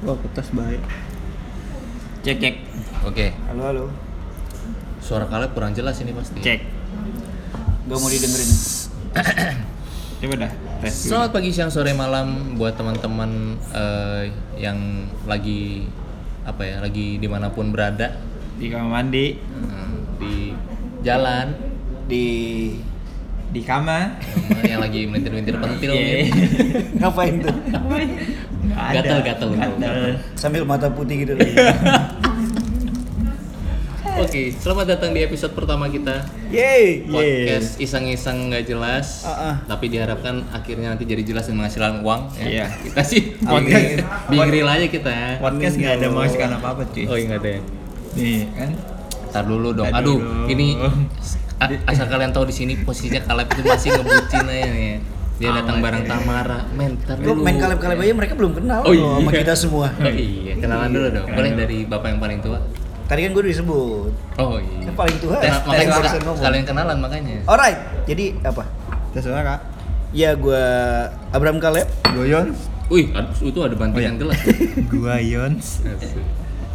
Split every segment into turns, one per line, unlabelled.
Wah, kertas baik. Cek cek.
Oke,
Halo halo.
suara kalian kurang jelas ini pasti.
Cek.
Gak mau didengerin.
Coba dah. Tes.
Selamat pagi, siang, sore, malam buat teman-teman eh, yang lagi apa ya, lagi di mana pun berada
Di kamar mandi,
eh, di jalan,
Di
di kamar.
yang lagi melintir-melintir pentil
Iya.
gitu.
ngapain tuh?
Gatal-gatal.
Gatal.
Sambil mata putih gitu.
Oke, selamat datang di episode pertama kita
Yeay.
podcast iseng-iseng nggak jelas,
Ah, ah.
tapi diharapkan akhirnya nanti jadi jelas dan menghasilkan uang. ya.
Iya.
Kita sih
Amin.
bingril aja kita. ya.
Podcast nggak ada menghasilkan apa-apa cuy.
Oh iya nggak ada. ya?
Nih kan.
Ntar dulu dong. Aduh,
dulu.
ini asal kalian tahu di sini posisinya Kaleb itu masih ngebucin aja nih. Dia datang bareng Tamara. Men, ntar
Gue
dulu.
main kaleb-kaleb aja mereka belum kenal
Oh,
loh sama
iya.
kita semua.
Oh iya, kenalan dulu dong. Boleh dari bapak yang paling tua?
Tadi kan gue udah disebut.
Oh iya.
Yang paling tua.
Tes,
Tes
makanya
ngomong.
sekalian kenalan makanya.
Alright. Jadi apa?
Tes suara.
Ya gue Abraham Kaleb.
Goyon.
Wih, itu ada bantingan
Oh, iya.
gelas.
Gua Yons.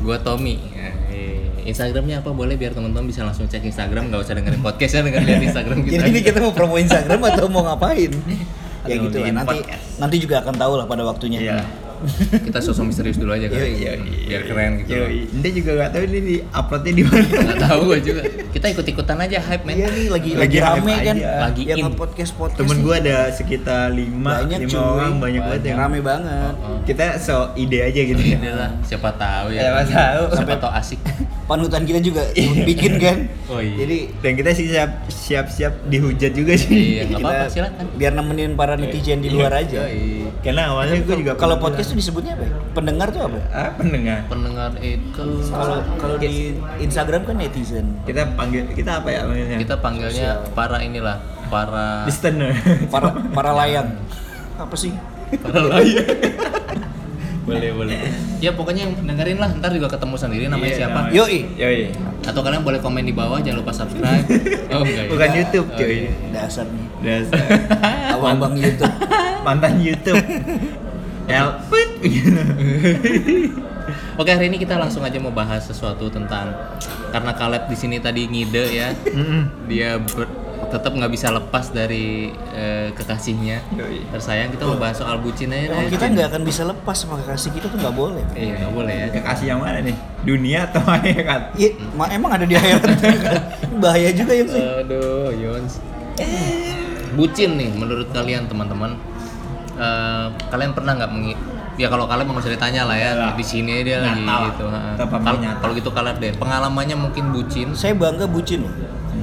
Gua Tommy. Eh, Instagramnya apa boleh biar teman-teman bisa langsung cek Instagram nggak usah dengerin podcastnya dengerin lihat Instagram kita.
Jadi ini kita mau promo Instagram atau mau ngapain? ya gitu lah. Nanti
podcast.
nanti juga akan tahu lah pada waktunya.
Iya.
Kita sosok misterius dulu aja kan.
Iya, iya,
Biar keren gitu.
Yoi. Ente juga gak tahu ini di uploadnya di mana.
Nggak tahu gua juga. Kita ikut-ikutan aja hype men.
Iya nih lagi
Lagi
lagi rame kan.
aja.
Lagi
yang
in.
podcast podcast.
Temen gua ada sekitar lima,
banyak
lima
cuy.
orang banyak banget yang
Rame banget.
Oh, oh.
kita so ide aja gitu ya.
Ide lah, siapa tahu ya.
Siapa tahu.
Siapa tahu asik.
Panutan kita juga bikin kan.
Oh iya.
Jadi
Dan kita sih siap siap siap dihujat juga sih.
Iya,
kita
apa-apa silakan.
biar nemenin para netizen di luar aja.
Yoi.
Karena awalnya gue juga
Kalau podcast tuh disebutnya apa? ya? Pendengar tuh apa?
ah pendengar.
Pendengar itu
Kalau kalau di Instagram kan netizen.
Kita panggil kita apa ya panggilnya?
kita panggilnya para inilah, para
listener.
Para para layang. Apa sih?
para layar. boleh boleh. Ya pokoknya yang dengerin lah, ntar juga ketemu sendiri namanya
Iya,
siapa.
namanya.
Yoi.
Yoi.
Atau kalian boleh komen di bawah, jangan lupa subscribe. Oh enggak. ya?
Bukan YouTube,
Oh,
cuy.
iya.
Dasar nih.
Dasar.
Abang-abang YouTube.
Mantan YouTube. Elpit.
Oke hari ini kita langsung aja mau bahas sesuatu tentang karena Kaleb di sini tadi ngide ya, dia ber- tetap nggak bisa lepas dari eh, kekasihnya
Yoi.
tersayang. Kita mau bahas soal bucin aja. Deh.
kita nggak akan bisa lepas sama kekasih kita tuh nggak boleh.
Iya nggak boleh ya.
Kekasih yang mana nih? Dunia atau akhirat?
Iya, ma- emang ada di akhirat. Bahaya juga ya sih.
Aduh, Yons. Bucin nih menurut kalian teman-teman. Eh, kalian pernah nggak mengi Ya kalau kalian mau ditanya lah ya
Iyalah.
di sini dia lagi
Nyata.
gitu. ha.
Tetap
Kalau gitu kalian deh pengalamannya mungkin bucin.
Saya bangga bucin loh.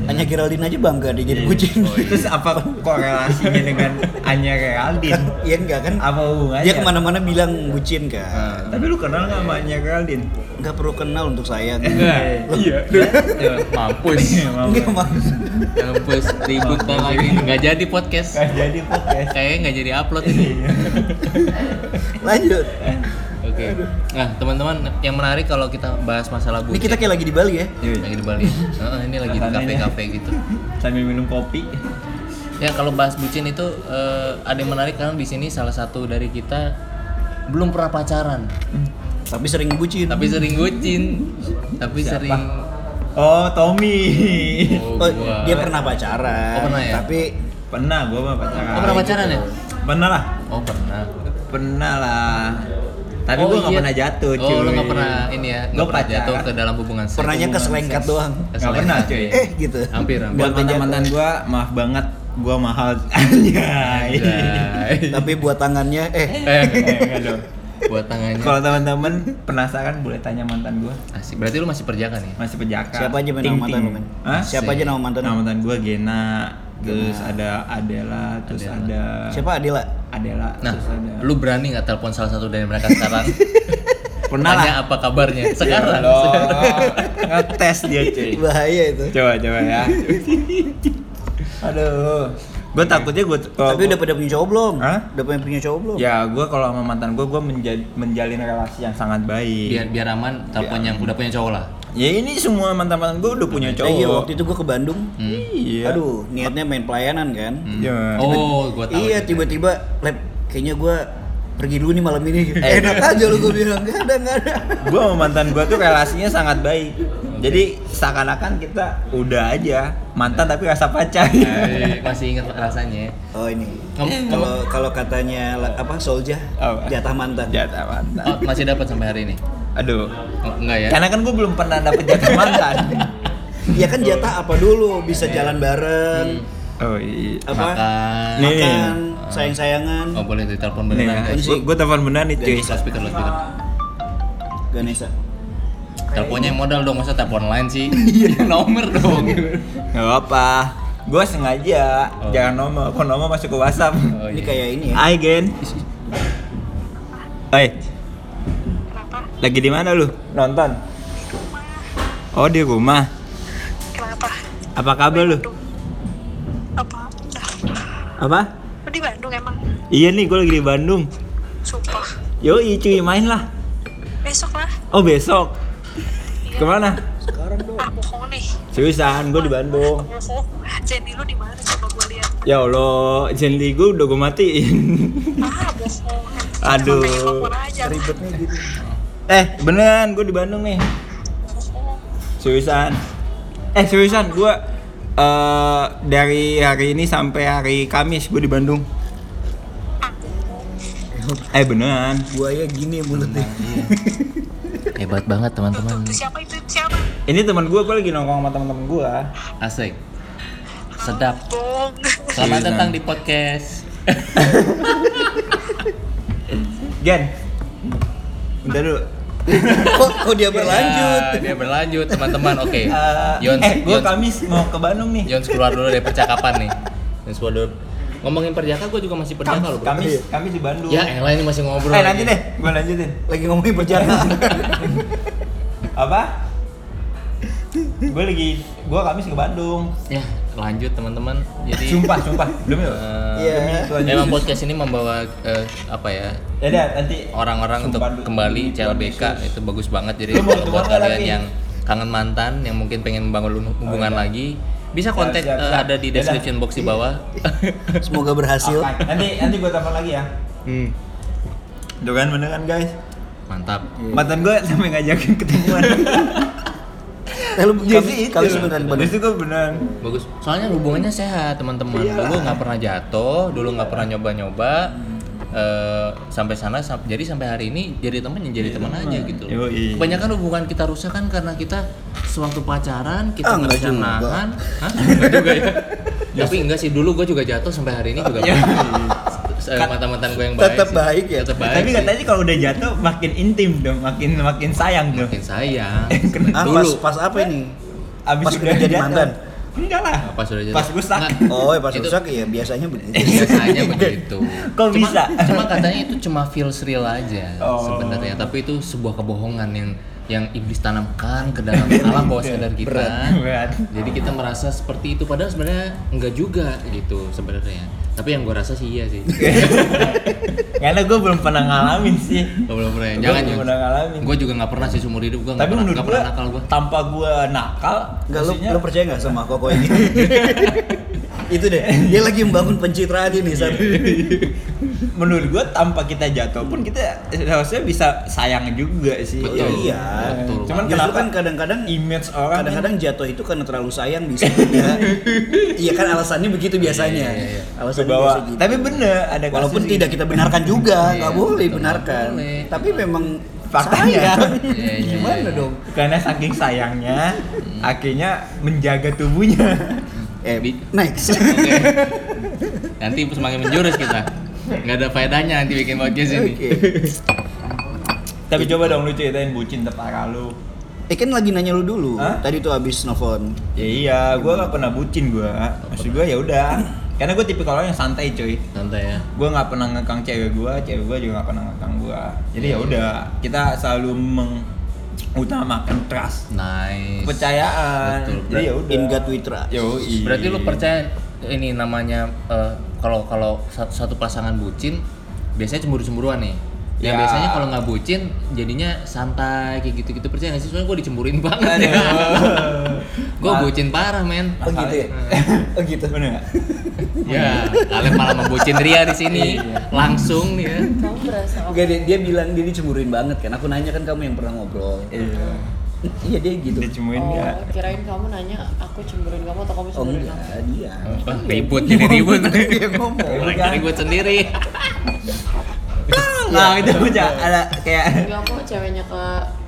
Hanya Geraldine aja bangga dia jadi bucin.
Oh, iya.
Terus apa korelasinya dengan Anya Geraldine?
Iya enggak kan?
Apa hubungannya?
Dia ke mana-mana bilang bucin kan.
Nah,
Tapi lu kenal nggak sama Anya Geraldine?
Nggak perlu kenal untuk saya.
Iya.
ya, mampus.
Enggak maksud.
mampus ribut lagi. Nggak jadi podcast.
Gak jadi podcast.
Kayaknya nggak jadi upload ini.
Lanjut.
Oke. Nah teman-teman yang menarik kalau kita bahas masalah
Ini
bucin.
kita kayak lagi di Bali ya.
lagi di Bali. Heeh, ini lagi di kafe-kafe gitu.
Sambil minum kopi.
Ya kalau bahas bucin itu eh, ada yang menarik karena di sini salah satu dari kita belum pernah pacaran,
Tapi sering bucin.
tapi sering bucin, tapi
Siapa?
sering
Oh, Tommy.
Oh,
Oh, dia pernah pacaran.
Oh, pernah ya?
Tapi
Pernah gua mah pacaran.
Oh, pernah pacaran ya?
Pernah lah.
Oh pernah.
Pernah lah. Tapi
Oh,
gua nggak
iya.
pernah jatuh, cuy.
Oh lu nggak pernah ini ya, nggak
Gua
pernah jatuh ke dalam hubungan seks.
pernahnya keselengkat doang.
Nggak pernah, cuy.
Eh gitu.
Hampir, hampir.
Buat mantan-mantan gua, maaf banget, gua mahal. Anjay.
Anjay.
Tapi buat tangannya eh
eh,
Eh, enggak dong.
buat tangannya.
Kalau teman-teman penasaran boleh tanya mantan gua.
Asik. Berarti lu masih perjaka nih?
Masih pejaka.
siapa aja nama mantan lu?
Hah?
Siapa aja nama mantan?
Nama
lu?
mantan gua Gena, terus ada Adela, terus
Adela.
ada
Siapa Adila?
Adela,
Nah,
terus ada
lu berani nggak telepon salah satu dari mereka sekarang?
Pernah
Tanya
lah.
apa kabarnya? Sekarang.
Loh, ngetes dia cuy.
Bahaya itu.
Coba coba ya. Aduh. Gue takutnya gue
Tapi udah pada punya cowok belum?
Hah?
Udah pada punya cowok belum?
Ya gue kalau sama mantan gue gue menjalin relasi yang sangat baik.
Biar biar aman telepon yang udah punya cowok lah.
Ya ini semua mantan-mantan gue udah punya
Eh, iya
cowok.
waktu itu gua ke Bandung.
Hmm.
Iya.
Aduh, niatnya main pelayanan kan.
Hmm.
Iya.
Oh, gua tahu.
iya, tiba-tiba lab kayaknya gua pergi dulu nih malam ini.
Eh.
Enak aja lu gue bilang nggak ada nggak ada.
gue sama mantan gue tuh relasinya sangat baik jadi seakan-akan kita udah aja mantan tapi rasa pacar
Eh, masih ingat rasanya ya.
Oh ini.
Ngom-
Kalau kalau katanya apa Solja jatah mantan.
jatah mantan
Oh, masih dapat sampai hari ini?
aduh
Oh, enggak ya?
karena kan gue belum pernah dapet jatah mantan
Ya kan jatah apa dulu bisa jalan bareng.
oh iya
Apa?
Makan.
Nih.
Makan, sayang-sayangan.
Oh, boleh ditelepon beneran
gue telepon beneran nih cuy
speaker, speaker.
Ganesha.
Teleponnya yang modal dong, masa telepon lain sih? Nomor dong.
nggak apa gue sengaja
Oh.
jangan nomor kok nomor masuk ke WhatsApp
Oh,
Ini
iya.
kayak ini ya.
Hai Gen Hai
Kenapa?
lagi di mana lu nonton oh di rumah
Kenapa?
apa kabar lu.
Apa? Udah.
apa
Lu di Bandung emang?
iya nih gue lagi di Bandung
Sumpah.
Yoi cuy main lah
Besok lah.
Oh besok Ke mana?
Ah, bohong nih.
Seriusan, gue di Bandung.
Jenny lu di mana? Coba gue lihat.
Ya Allah, Zenly gue udah gue matiin
Ah, bohong.
Aduh.
Ribetnya gitu.
Eh beneran, gue di Bandung nih. Seriusan Eh seriusan, gue eh dari hari ini sampai hari Kamis gue di Bandung Eh beneran
Buaya gini mulutnya.
Hebat banget teman-teman.
Siapa itu? Siapa?
Ini teman gue, gue lagi nongkrong sama teman-teman gue
Asik. Sedap. Selamat
Seriusan.
datang di podcast.
Gen Bentar dulu
kok, kok dia berlanjut?
Ya, dia berlanjut teman-teman. Oke.
Eh,
Yons,
eh gue Kamis mau ke Bandung nih
Yons keluar dulu dari percakapan nih. Yons keluar dulu. Ngomongin perjaka, gue juga masih perjaka loh. bro.
Kamis, Kamis di Bandung
Ya, elah ini masih ngobrol.
Eh nanti deh, gue lanjutin
Lagi ngomongin perjalanan.
Apa? gue lagi, gue Kamis ke Bandung
Ya, lanjut teman-teman. Jadi
Sumpah, sumpah, belum ya? Demi Tuhan
Memang podcast ini membawa eh, apa ya?
Ya nanti
orang-orang untuk kembali CLBK itu bagus banget jadi buat kalian yang kangen mantan yang mungkin pengen membangun hubungan
iya.
lagi bisa kontak
siap, siap.
ada di
Yaudah.
description box di bawah
Semoga berhasil.
Oke, Nanti, nanti gue telepon lagi ya
hmm.
Tuh kan, bener kan guys?
mantap
Mantan gue sampai ngajakin ketemuan
Eh, lu
Jadi
kami sebenarnya bener.
Jadi gue beneran
bagus soalnya hubungannya sehat teman-teman dulu nggak pernah jatuh dulu nggak pernah nyoba-nyoba eh, sampai sana sam- jadi sampai hari ini jadi teman ya jadi teman aja gitu
Iya, Yoi.
kebanyakan hubungan kita rusak kan karena kita sewaktu pacaran kita
Ah,
nggak bisa
juga.
nahan Hah? Juga ya tapi enggak sih dulu gue juga jatuh sampai hari ini juga
Iya.
Eh, mantan-mantan gue yang baik
Tetap baik ya?
tetap baik
Tapi
sih.
katanya kalau udah jatuh makin intim dong, makin makin sayang dong
makin sayang
Ah,
dulu
pas, pas apa ini?
Abis
Pas
udah
jadi
jatuh.
mantan?
Enggak lah
Pas udah jadi-
Pas rusak
Nggak.
Oh, ya pas
Itu-
rusak ya biasanya begitu.
biasanya begitu
Kok
Cuma-
bisa?
cuma katanya itu cuma feels real aja
Oh.
sebenarnya tapi itu sebuah kebohongan yang yang iblis tanamkan ke dalam alam bawah sadar kita
Berat.
jadi kita merasa seperti itu padahal sebenarnya enggak juga gitu sebenarnya tapi yang gue rasa sih iya sih
Karena gue belum pernah ngalamin sih
Gua belum pernah
Gua
jangan
belum pernah ngalamin.
gue juga nggak pernah sih seumur hidup gue nggak
Tapi
pernah
menurut
nggak
gue
pernah nakal gue
tanpa gue nakal
Enggak lu, lu percaya nggak sama Koko ini? itu deh, dia lagi membangun pencitraan ini saat
menurut gue tanpa kita jatuh pun kita harusnya bisa sayang juga sih
Betul.
iya.
Betul.
Cuman
Justru
kenapa
kan kadang-kadang
image orang
kadang-kadang jatuh itu karena terlalu sayang bisa juga. iya kan alasannya begitu biasanya.
Iya, iya, iya.
Biasa gitu.
Tapi bener ada
Walaupun
gitu.
tidak kita benarkan juga,
Iya,
nggak boleh
betul,
benarkan.
boleh.
Tapi memang
Faktanya.
sayang.
Iya, iya,
Gimana
iya.
dong?
karena saking sayangnya akhirnya menjaga tubuhnya
Eh,
Bi-
next.
Oke. Nanti semakin menjurus kita. Nggak ada faedahnya nanti bikin podcast ini.
Oke.
tapi coba dong lu ceritain bucin terparah lu
Eh kan lagi nanya lu dulu.
Hah?
Tadi tuh abis nelfon.
ya iya gua gak pernah bucin gua maksud gua ya udah karena gue tipikal orang yang santai cuy
Santai ya.
gue nggak pernah ngekang cewek gue cewek gue juga nggak pernah ngekang gue jadi
Iya,
ya udah kita selalu mengutamakan trust
Nice.
kepercayaan
Betul.
jadi ya udah
In God we trust.
Yo,
Berarti lu percaya ini namanya eh, kalau kalau satu, satu pasangan bucin biasanya cemburu-cemburuan nih. Yang
Ya.
biasanya kalau nggak bucin jadinya santai kayak gitu-gitu percaya nggak sih? Soalnya gue dicemburuin banget ya. gue bucin parah men.
Oh gitu ya? oh gitu.
bener nggak?
Ya, kalian malah membucin Ria di sini. Langsung nih ya.
Kamu berasa apa?
Enggak dia, dia bilang dia dicemburuin banget kan. Aku nanya kan kamu yang pernah ngobrol.
Iya.
iya dia gitu.
Dicemuin
Oh,
ya.
kirain kamu nanya aku cemburuin kamu atau kamu
Oh
cemburuin
enggak,
aku?
dia.
Wah, ribut jadi ribut.
Dia ngomong.
ribut sendiri.
Nah, itu aja ada kayak
Enggak kok ceweknya ke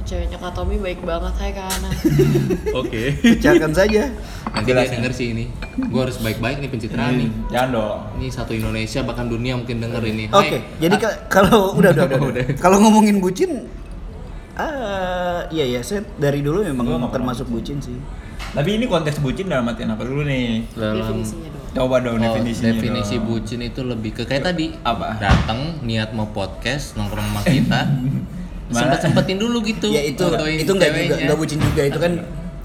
ceweknya Kak Tommy baik banget hai Kak Ana.
Oke.
Pecahkan saja.
Nanti dia denger sih ini. Gua harus baik-baik nih pencitraan nih.
Jangan dong.
Ini satu Indonesia bahkan dunia mungkin denger ini. Hai.
Oke, jadi ka- kalau udah udah udah.
Udah.
Kalau ngomongin bucin ah iya ya, saya dari dulu memang termasuk bucin sih.
Tapi ini konteks bucin dalam artian apa dulu nih?
dalam.
Coba dong
Oh,
definisinya.
definisi
dong.
bucin itu lebih ke kayak tadi
Apa?
datang niat mau podcast nongkrong sama kita sempet sempetin dulu gitu
Ya itu itu enggak juga enggak bucin juga itu kan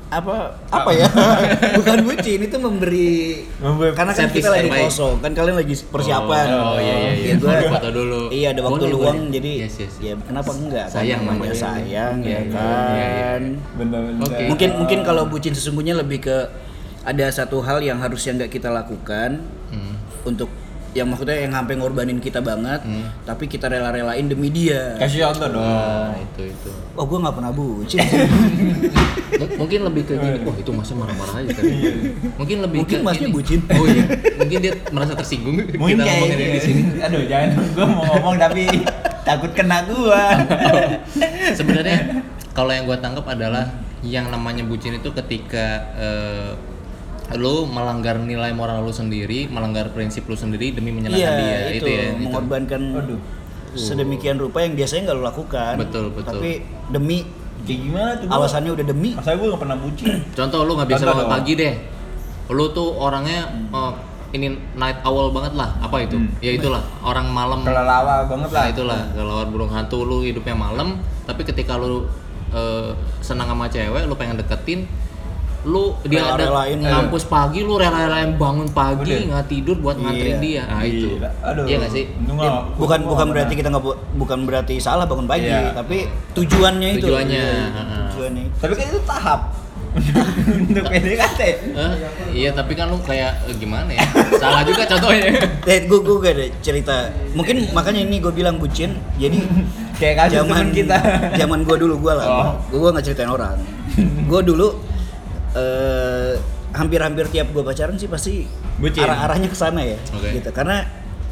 apa apa ya bukan bucin itu memberi
Memberi
karena kan kita lagi kosong kan kalian lagi persiapan
oh, iya iya iya
Ya, gua-
foto dulu
iya ada waktu
Boleh,
luang
boleh.
jadi
yes, yes.
ya kenapa enggak kan
Sayang
namanya
namanya.
sayang
Iya,
ya
iya,
kan
iya, iya.
Bener-bener.
Oke.
mungkin mungkin kalau bucin sesungguhnya lebih ke ada satu hal yang harusnya nggak kita lakukan
Hmm.
untuk yang maksudnya yang sampai ngorbanin kita banget
Hmm.
tapi kita rela-relain demi dia
kasih contoh dong.
nah itu itu
oh gue nggak pernah bucin
M- mungkin lebih ke gini wah itu masnya marah-marah aja tadi mungkin lebih
Mungkin
ke
masnya
gini.
bucin.
oh iya mungkin dia merasa tersinggung
Mungkin
kita
kayak
ngomongin
ini.
dia di sini
Aduh, jangan gua mau ngomong tapi takut kena gua.
sebenarnya kalau yang gue tangkap adalah yang namanya bucin itu ketika eh, lu melanggar nilai moral lu sendiri, melanggar prinsip lu sendiri demi menyenangkan dia,
iya itu,
itu ya. itu.
mengorbankan
Aduh.
sedemikian rupa yang biasanya nggak lo lakukan
Betul, betul.
tapi demi
Kayak gimana tuh?
alasannya udah demi
Masa gua gak pernah bucin.
Contoh lu nggak bisa bangun pagi deh, lu tuh orangnya eh, ini night owl banget lah, apa itu?
Hmm.
Ya itulah orang malam.
Kelelawar banget lah.
Nah itulah kalau burung hantu lu hidupnya malam, tapi ketika lu eh, senang sama cewek, lu pengen deketin, lu dia ada
Rela-relain.
ngampus pagi, lu rela-relain bangun pagi
Udah.
nggak tidur buat nganterin
Iya.
dia. Nah itu.
Aduh.
iya nggak sih?
Ya, bukan
gua
bukan berarti kita nggak bu- bukan berarti salah bangun pagi
Iya.
tapi tujuannya itu
Tujuannya,
Iya,
heeh.
tujuannya
Tapi kan itu tahap untuk PDKT.
Iya tapi kan lu kayak eh, gimana ya? Salah juga contohnya.
Eh, gue gue gak ada cerita. Mungkin makanya ini gue bilang bucin. Jadi
Kayak teman kita.
zaman gue dulu gue lah.
Oh.
Gue gue nggak ceritain orang. gue dulu eh, hampir-hampir tiap gue pacaran sih pasti
Bucin.
arah-arahnya ke sana ya.
Oke.
Gitu. Karena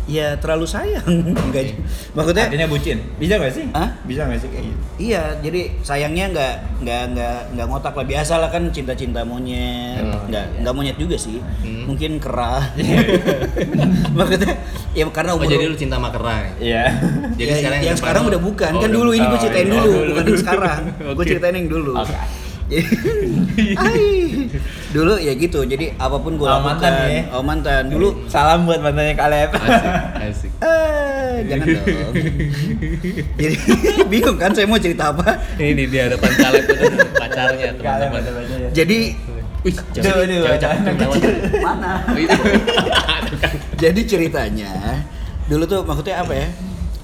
ya terlalu sayang. Enggak. Maksudnya
Artinya bucin. Bisa gak sih?
Hah?
Bisa gak sih kayak gitu?
Iya, jadi sayangnya nggak nggak nggak nggak ngotak lah biasa lah kan cinta-cinta monyet,
Oh,
nggak nggak monyet juga sih,
Hmm.
mungkin kera. Maksudnya ya karena
Oh
umur
jadi lu cinta sama kera ya?
Iya.
Jadi
ya,
sekarang
yang sekarang udah bukan
Oh,
kan dulu ini gue ceritain
Oh,
dulu,
iya.
bukan yang sekarang. Gue
Oke.
ceritain yang dulu.
Oke.
Dulu ya gitu. Jadi apa pun gue
Oh,
lakukan.
mantan ya?
Oh mantan. Dulu
Salam buat mantannya Kaleb.
Asik, asik.
eh jangan dong. Jadi bingung kan saya mau cerita apa?
Ini di di hadapan Caleb itu pacarnya
Kaleb
teman-teman.
Jadi
Wih,
mana? Jadi ceritanya dulu tuh maksudnya apa ya?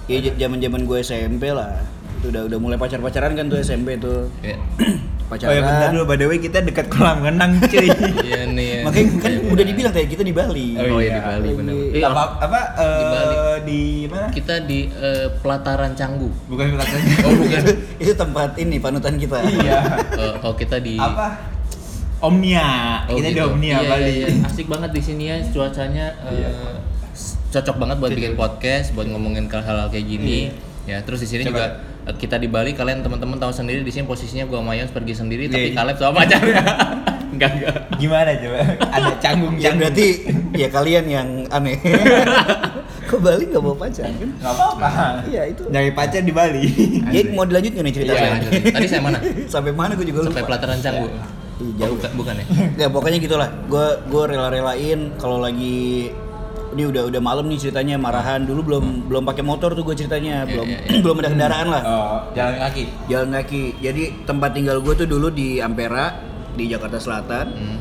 Ya zaman zaman gue SMP lah. Itu udah udah mulai pacar pacaran kan tuh SMP tuh
Ya.
Oh ya bentar
pacaran.
dulu by the way kita dekat kolam renang cuy.
Iya nih. ya.
Makanya kan udah dibilang tadi kita di Bali.
Oh, iya di
iya.
Bali benar. Eh,
apa apa eh,
Di Bali.
di mana?
kita di eh, pelataran Canggu.
Bukan belakangnya.
Oh bukan.
itu tempat ini panutan kita.
iya.
Eh, oh kita di
Apa? Omnia.
Oh,
kita di
gitu.
Omnia
Iya,
Bali.
iya, iya. Asik banget di sini ya cuacanya
Iya.
s- cocok banget buat bikin podcast, buat ngomongin hal-hal kayak gini.
Iya.
Ya, terus di sini juga kita di Bali kalian teman-teman tahu sendiri di sini posisinya gua sama pergi sendiri
Iya,
tapi
iya.
Kaleb sama pacarnya. enggak enggak.
Gimana coba? Ada canggung
Ya
canggung.
berarti ya kalian yang aneh. Ke Bali nggak bawa pacar kan?
nggak apa-apa.
Iya itu.
Nyari pacar di Bali.
Ya mau dilanjut nih cerita
Iya,
saya?
lanjutin. Tadi saya mana?
Sampai mana gue juga lupa.
Sampai pelataran Canggu.
Ih,
Oh,
jauh.
bukan, bukan ya?
Ya pokoknya gitulah. Gue gue rela-relain kalau lagi ini udah udah malam nih ceritanya marahan dulu belum belum pakai motor tuh gue ceritanya
Iya,
belum
iya, iya.
belum ada kendaraan lah
Oh, jalan kaki.
jalan kaki jadi tempat tinggal gue tuh dulu di Ampera di Jakarta Selatan
Hmm.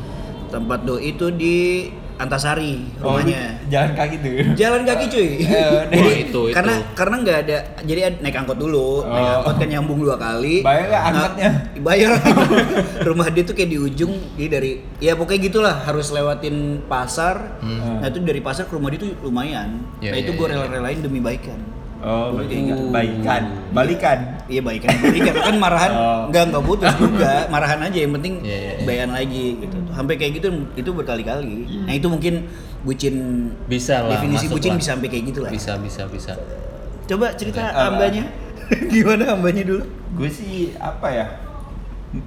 tempat do itu di Antasari
Oh,
rumahnya.
jalan kaki tuh.
Jalan kaki cuy.
Eh,
jadi
oh, itu, itu.
karena karena nggak ada jadi ad- naik angkot dulu, naik
Oh.
angkot kan nyambung dua kali.
Bayar nggak
Nah,
angkotnya?
bayar. Rumah dia tuh kayak di ujung, dia dari ya pokoknya gitulah harus lewatin pasar.
Hmm.
Nah itu dari pasar ke rumah dia tuh lumayan.
Ya,
nah itu
ya,
gue
ya, ya.
rela-relain demi baikan.
Oh, berarti
gitu.
baikan, balikan.
Iya baikan, baikan kan marahan
Oh.
nggak nggak putus juga, marahan aja yang penting
Iya, iya, iya.
bayan lagi gitu. Sampai kayak gitu itu berkali-kali.
Hmm.
Nah itu mungkin bucin
Bisa lah,
definisi bucin
lah.
bisa sampai kayak gitu lah.
Bisa bisa bisa.
Coba cerita
Oke.
ambanya. Gimana ambanya dulu?
Gue sih apa ya?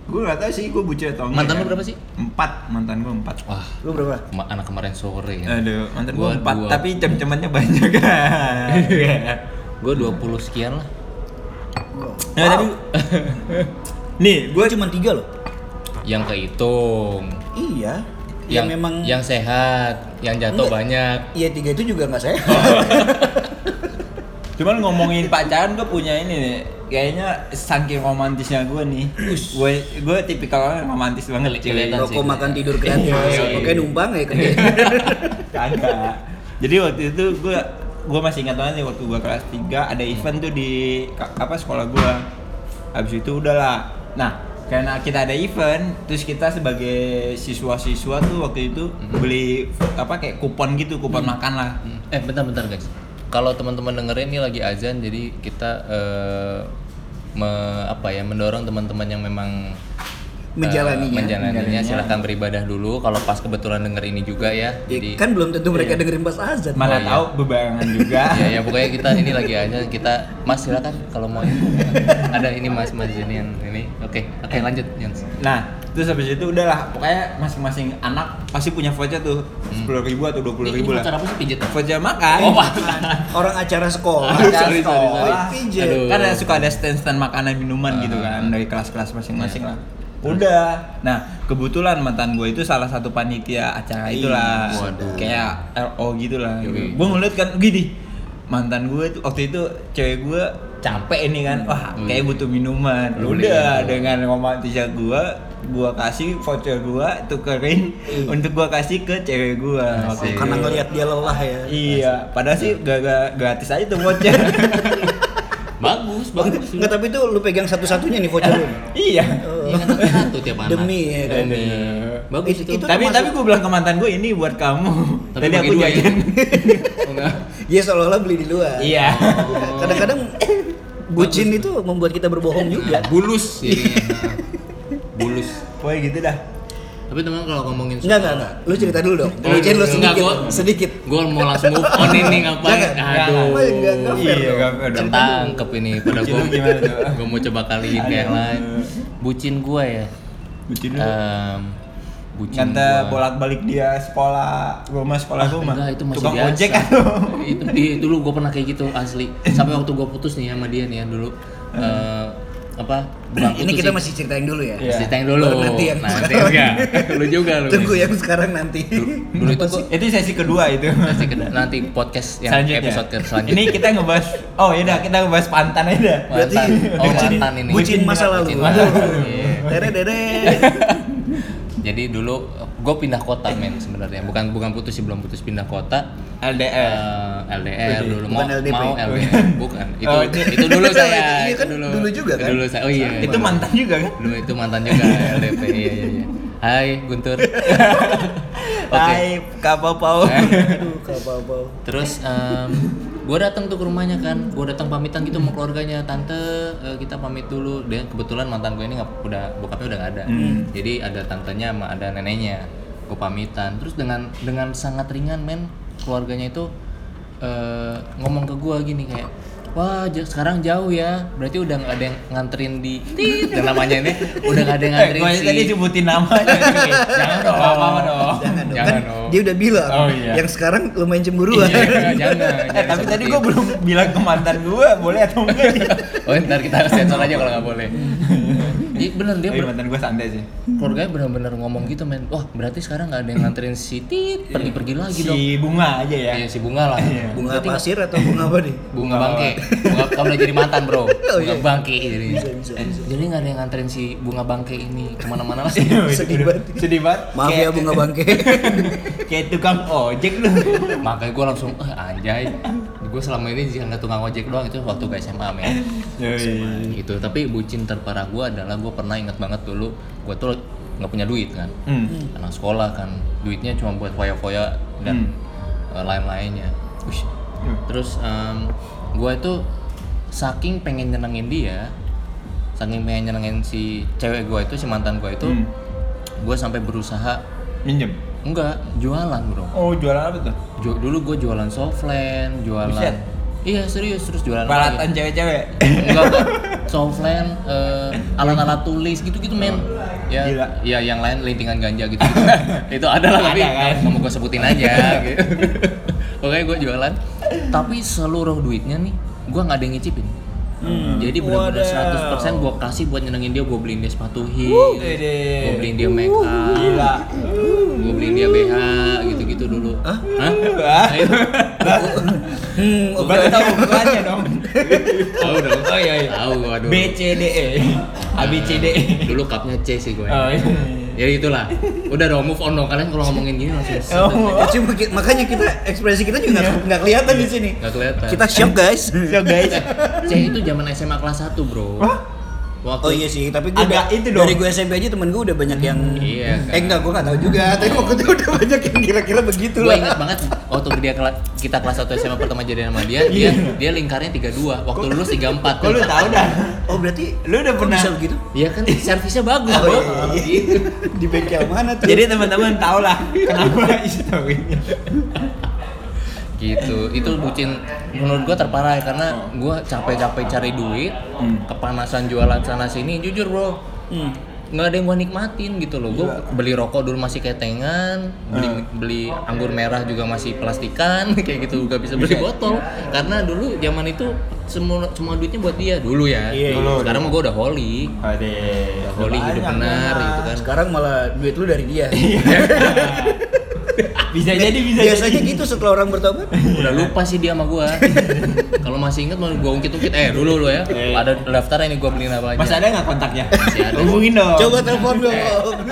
Gue gak tau sih gue bucin atau enggak.
Mantan lu
ya.
berapa sih?
Empat, mantan gue empat.
Wah,
Lu berapa?
anak kemarin sore ya.
Aduh, mantan gue empat,
dua.
tapi cem-cemannya banyak kan.
Gue 20 sekian lah.
Nah, tapi nih,
Gue cuma tiga loh.
Yang kehitung.
Iya.
Yang
Yang memang
yang sehat, yang jatuh
Enggak.
banyak.
Iya tiga itu juga nggak sehat.
cuman ngomongin pacaran gue punya ini nih. Kayaknya saking romantisnya gue nih. Gue gue tipikal orang romantis banget cuy.
Kelihatan
Rokok makan tidur gratis.
Iya, iya.
Oke numpang ya kerja.
Kagak. Jadi waktu itu gue gue masih ingat banget nih waktu gue kelas 3 ada event tuh di apa sekolah gue. Habis itu udahlah. Nah, karena kita ada event, terus kita sebagai siswa-siswa tuh waktu itu beli apa kayak kupon gitu, kupon makan lah.
Hmm. Eh bentar-bentar guys. Kalau teman-teman dengerin ini lagi azan, jadi kita eh, me- apa ya mendorong teman-teman yang memang eh,
Menjalaninya.
menjalaninya
Menjalaninya.
silahkan beribadah dulu. Kalau pas kebetulan denger ini juga ya.
Ya,
Jadi
kan belum tentu mereka dengerin pas azan.
Mana
Oh, iya.
tahu bebarengan juga.
ya ya pokoknya kita ini lagi aja kita Mas silakan kalau mau ini. ada ini Mas Mas ini yang ini. Oke oke lanjut Jens.
Nah, terus habis itu udahlah, pokoknya masing-masing anak pasti punya voucher tuh sepuluh ribu atau dua puluh
Ini,
ribu
ini
lah.
cara apa sih pijet?
Voucher makan.
Oh, Pak.
Orang acara sekolah.
Acara
sorry, sorry,
sekolah.
sorry. Pijet.
Aduh.
Kan ada suka ada stand-stand makanan minuman gitu kan dari kelas-kelas masing-masing lah. Udah. Nah, kebetulan mantan gue itu salah satu panitia acara itulah.
Waduh.
Kayak LO gitu lah.
Yoi.
Gue ngeliat kan gini. Mantan gue tuh waktu itu cewek gue capek ini kan. Wah, kayak butuh minuman. Udah dengan romantisnya gue gua kasih voucher gua tukerin untuk gua kasih ke cewek gua waktu itu.
Karena ngelihat dia lelah ya.
Iya, padahal sih gak, gak gratis aja tuh voucher.
Bagus, bagus.
Enggak tapi itu lu pegang satu-satunya nih voucher lu.
iya.
Iya kan satu tiap anak.
Demi ya kan.
Demi. Bagus
Itu-
itu.
itu-
tapi tapi gue bilang ke mantan gue ini buat kamu.
Tapi
Tadi aku
dua ya. Oh, enggak.
Dia seolah-olah beli di luar.
Iya.
Kadang-kadang bucin itu membuat kita berbohong juga.
Bulus jadinya. Bulus.
Pokoknya gitu dah.
Tapi teman kalau ngomongin
Enggak, enggak, enggak. Lu cerita dulu dong.
Oh,
lu
enggak,
sedikit,
gua-
sedikit.
Gue mau langsung move on ini ngapain?
Jangan.
Aduh.
Enggak, enggak, enggak fair
Iya,
dong.
gak fair dong.
Ketangkep ini pada
Bucin
gue.
lu gimana tuh?
Gue mau coba kaliin kayak lain. Bucin gue ya.
Bucin lu.
Em, bucin
Kata
gua.
bolak-balik dia sekolah rumah sekolah
Ah,
rumah.
enggak, itu masih
Tukang
biasa.
ojek kan lu.
itu iya, dulu gue pernah kayak gitu asli. Sampai waktu gue putus nih sama dia nih ya dulu. Eh, apa? Bukan
Ini kita
sih.
masih ceritain dulu ya.
Iya.
Cerita yang dulu.
Baru nanti yang
nanti
sekarang.
enggak. lu juga lu.
Tunggu yang sekarang nanti.
Dulu itu gua
Itu sesi kedua itu.
nanti, ke- nanti podcast yang
Selanjutnya.
episode ke selanjutnya.
Ini kita ngebahas Oh ya udah kita ngebahas pantan aja.
Berarti
Mantan. Oh, mantan ini.
bucin masa lalu.
Bucin masa lalu.
Dere dere.
Jadi dulu gue pindah kota men sebenarnya bukan bukan putus sih belum putus pindah kota
LDR.
Eh, LDR dulu mau
Bukan LDP.
mau LDR bukan itu
Oh,
itu,
itu-
dulu saya
Iya
itu
kan dulu juga
itu
kan?
dulu saya oh iya
itu mantan juga kan?
dulu itu mantan juga LDP iya iya iya Hai Guntur oke
Hai Kak Pau.
Aduh, apa-apa.
terus gue datang tuh ke rumahnya kan. Gue datang pamitan gitu sama keluarganya. Tante eh, kita pamit dulu. Dia kebetulan mantan gue ini nggak udah bokapnya udah nggak ada.
Hmm.
jadi ada tantenya sama ada neneknya. Gue pamitan. Terus dengan dengan sangat ringan men keluarganya itu eh, ngomong ke gue gini kayak wah j- sekarang jauh ya berarti udah nggak ada yang nganterin di dan namanya ini udah nggak ada yang
Eh,
nganterin
gua
si
tadi sebutin namanya. cuy. Jangan dong, dong.
Jangan dong.
Jangan
kan
dong.
dia udah bilang.
Oh, iya.
Yang sekarang lumayan cemburuan.
Iya, jangan
Eh,
jangan
tapi
seperti
tadi
itu.
gua belum bilang ke mantan gua boleh atau enggak nih.
Oh ntar kita sensor aja kalau nggak boleh. Iya bener dia
Tapi
ber-
mantan gua santai sih.
keluarganya bener-bener ngomong gitu men. Wah berarti sekarang nggak ada yang nganterin si Tit pergi-pergi lagi dong.
Si bunga aja ya.
Iya si bunga lah.
Iya.
Bunga
Berarti
pasir atau bunga apa nih?
Bunga bangke. Bunga kamu udah jadi mantan bro
Oh,
bunga
iya.
bangke jadi
Bisa, bisa,
Eh,
bisa.
jadi nggak ada yang nganterin si bunga bangke ini ke mana-mana lah
Sedih banget.
Sedih banget.
Maaf ya
Kayak-
bunga bangke.
Kayak tukang ojek lu.
makanya gue langsung eh anjay gue selama ini jangan tukang ojek doang itu waktu ke SMA men gitu tapi bucin terparah gue adalah gue pernah inget banget dulu gue tuh nggak punya duit kan
Hmm.
anak sekolah kan duitnya cuma buat foya-foya dan eh, lain-lainnya.
Hmm.
Gue itu saking pengen nyenengin dia saking pengen nyenengin si cewek gue itu si mantan gue itu
Hmm.
gue sampai berusaha
Minjem.
enggak jualan bro
Oh, jualan apa tuh?
Ju- dulu gue jualan softland, jualan
Buset.
Iya serius terus jualan
Peralatan cewek-cewek.
Enggak enggak softland, eh, alat-alat tulis gitu-gitu men. Ya,
Gila.
ya yang lain lintingan ganja gitu. itu ada lah tapi
Ada, kan?
mau gue sebutin aja. gitu. Oke gue jualan, tapi seluruh duitnya nih gue nggak ada yang ngicipin. Jadi benar-benar
Wadaw.
100% gue kasih buat nyenengin dia, gue beliin dia sepatu heels, gue beliin dia make up,
Gila.
gue beliin dia BH gitu-gitu dulu. Hah?
Hah?
Nah, itu.
Hmm.
Berarti tahu bukannya dong.
Tahu dong.
Oh iya iya.
Tahu gua dulu.
B C D E. A B C D E.
Dulu cupnya C sih gue.
Oh iya.
Ya itulah. Udah dong move on dong. Kalian kalau ngomongin gini langsung.
Oh.
Ya, cuma ki- makanya kita ekspresi kita juga nggak nggak kelihatan di sini.
Nggak kelihatan.
Kita shock guys.
So guys.
C itu zaman SMA kelas 1, Bro. Waktu
Oh iya sih, tapi gue
Agak itu dong.
dari gue SMP aja temen gue udah banyak yang
Iya, kan.
Eh enggak, gue nggak tahu juga. Tapi waktu itu udah banyak yang kira-kira begitu
Gue
lah.
ingat banget waktu dia kela- kita kelas 1 SMA pertama jadian sama dia, dia dia lingkarnya 32, waktu lulus 34.
Kok lu tahu dah?
Oh berarti
Lu udah pernah
bisa begitu?
Iya kan servisnya bagus,
Oh,
Bro.
iya.
Gitu.
Di bengkel mana tuh?
Jadi teman-teman tau lah kenapa historinya.
Gitu. Itu bucin. Menurut gua terparah ya, karena gua capek-capek cari duit kepanasan jualan sana sini jujur bro.
Hmm.
nggak ada yang gua nikmatin gitu loh. Gua beli rokok dulu masih ketengan beli beli anggur merah juga masih plastikan kayak gitu. Gak bisa beli botol. Karena dulu zaman itu semua semua duitnya buat dia. Dulu ya.
Iya,
dulu.
Iya.
sekarang mah gua udah holy
Ade.
udah holy hidup benar gitu kan.
Sekarang malah duit lu dari dia.
Bisa jadi bisa
Biasanya
jadi.
gitu setelah orang bertobat.
udah lupa sih dia sama gua kalau masih inget mau gua ungkit-ungkit eh dulu lo ya ada daftar ini gua beliin apa aja
Masih ada nggak kontaknya?
Masih ada.
Hubungin dong.
Coba telepon dong.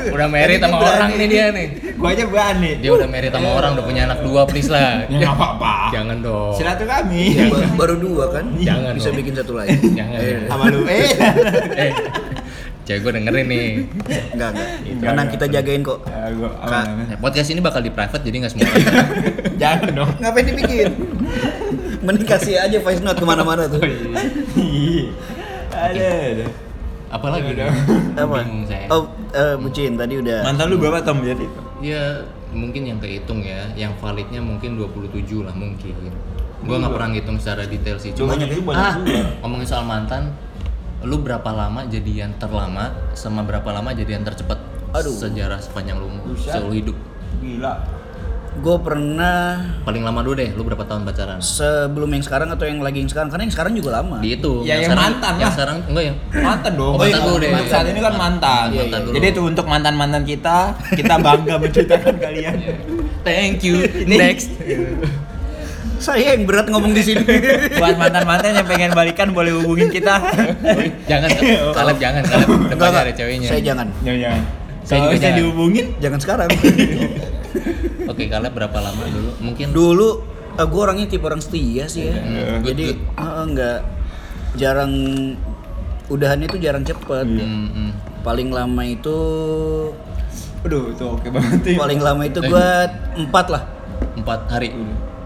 udah married sama
Berani.
orang nih dia nih
Gua aja berani.
dia udah married sama orang udah punya anak dua please lah
Ya nggak apa-apa.
jangan dong
Silaturahmi.
Ba- Baru dua kan?
Jangan
Bisa
dong.
bikin satu lagi.
Jangan.
Eh,
Sama lu. Eh.
Cewek gue dengerin nih
Enggak, enggak. Tenang kita jagain kok.
Ya, gua
Kak.
aman.
Nah, podcast ini bakal di private jadi nggak semua orang
Jangan dong.
Ngapain dibikin? Mending kasih aja voice note ke mana-mana tuh.
Iya. Ada. ada.
apa lagi.
Apa?
saya
Oh, eh, bucin tadi udah.
Mantan lu berapa Tom jadi?
ya mungkin yang kehitung ya yang validnya mungkin 27 lah mungkin gue nggak pernah ngitung secara detail sih cuma
Banyak
ah ngomongin soal mantan lu berapa lama jadian terlama sama berapa lama jadian tercepat
Aduh.
sejarah sepanjang lu seluruh hidup
Gila.
Gue pernah
paling lama dulu deh lu berapa tahun pacaran
sebelum yang sekarang atau yang lagi yang sekarang karena yang sekarang juga lama.
di itu
Ya, yang
sekarang,
mantan
yang
lah.
sekarang enggak ya
Mantan dong.
Oh, mantan dulu deh.
Saat ini kan mantan.
Iya, Mantan dulu.
Jadi itu untuk mantan-mantan kita, kita bangga menceritakan kalian.
thank you next
Saya yang berat ngomong di sini.
Buat mantan-mantan yang pengen balikan boleh hubungin kita.
jangan kaleb jangan kaleb
Enggak,
depannya ada ceweknya
Saya jangan.
Jangan jangan.
Saya juga
bisa
jangan.
dihubungin,
Jangan sekarang.
oke kaleb berapa lama dulu mungkin
Dulu gue orangnya tipe orang setia sih ya.
Hmm, good,
Jadi
good.
eh, enggak jarang udahannya tuh jarang cepet.
Hmm, hmm.
Paling lama itu
aduh itu oke banget
paling lama itu
Eh.
gua empat lah.
empat hari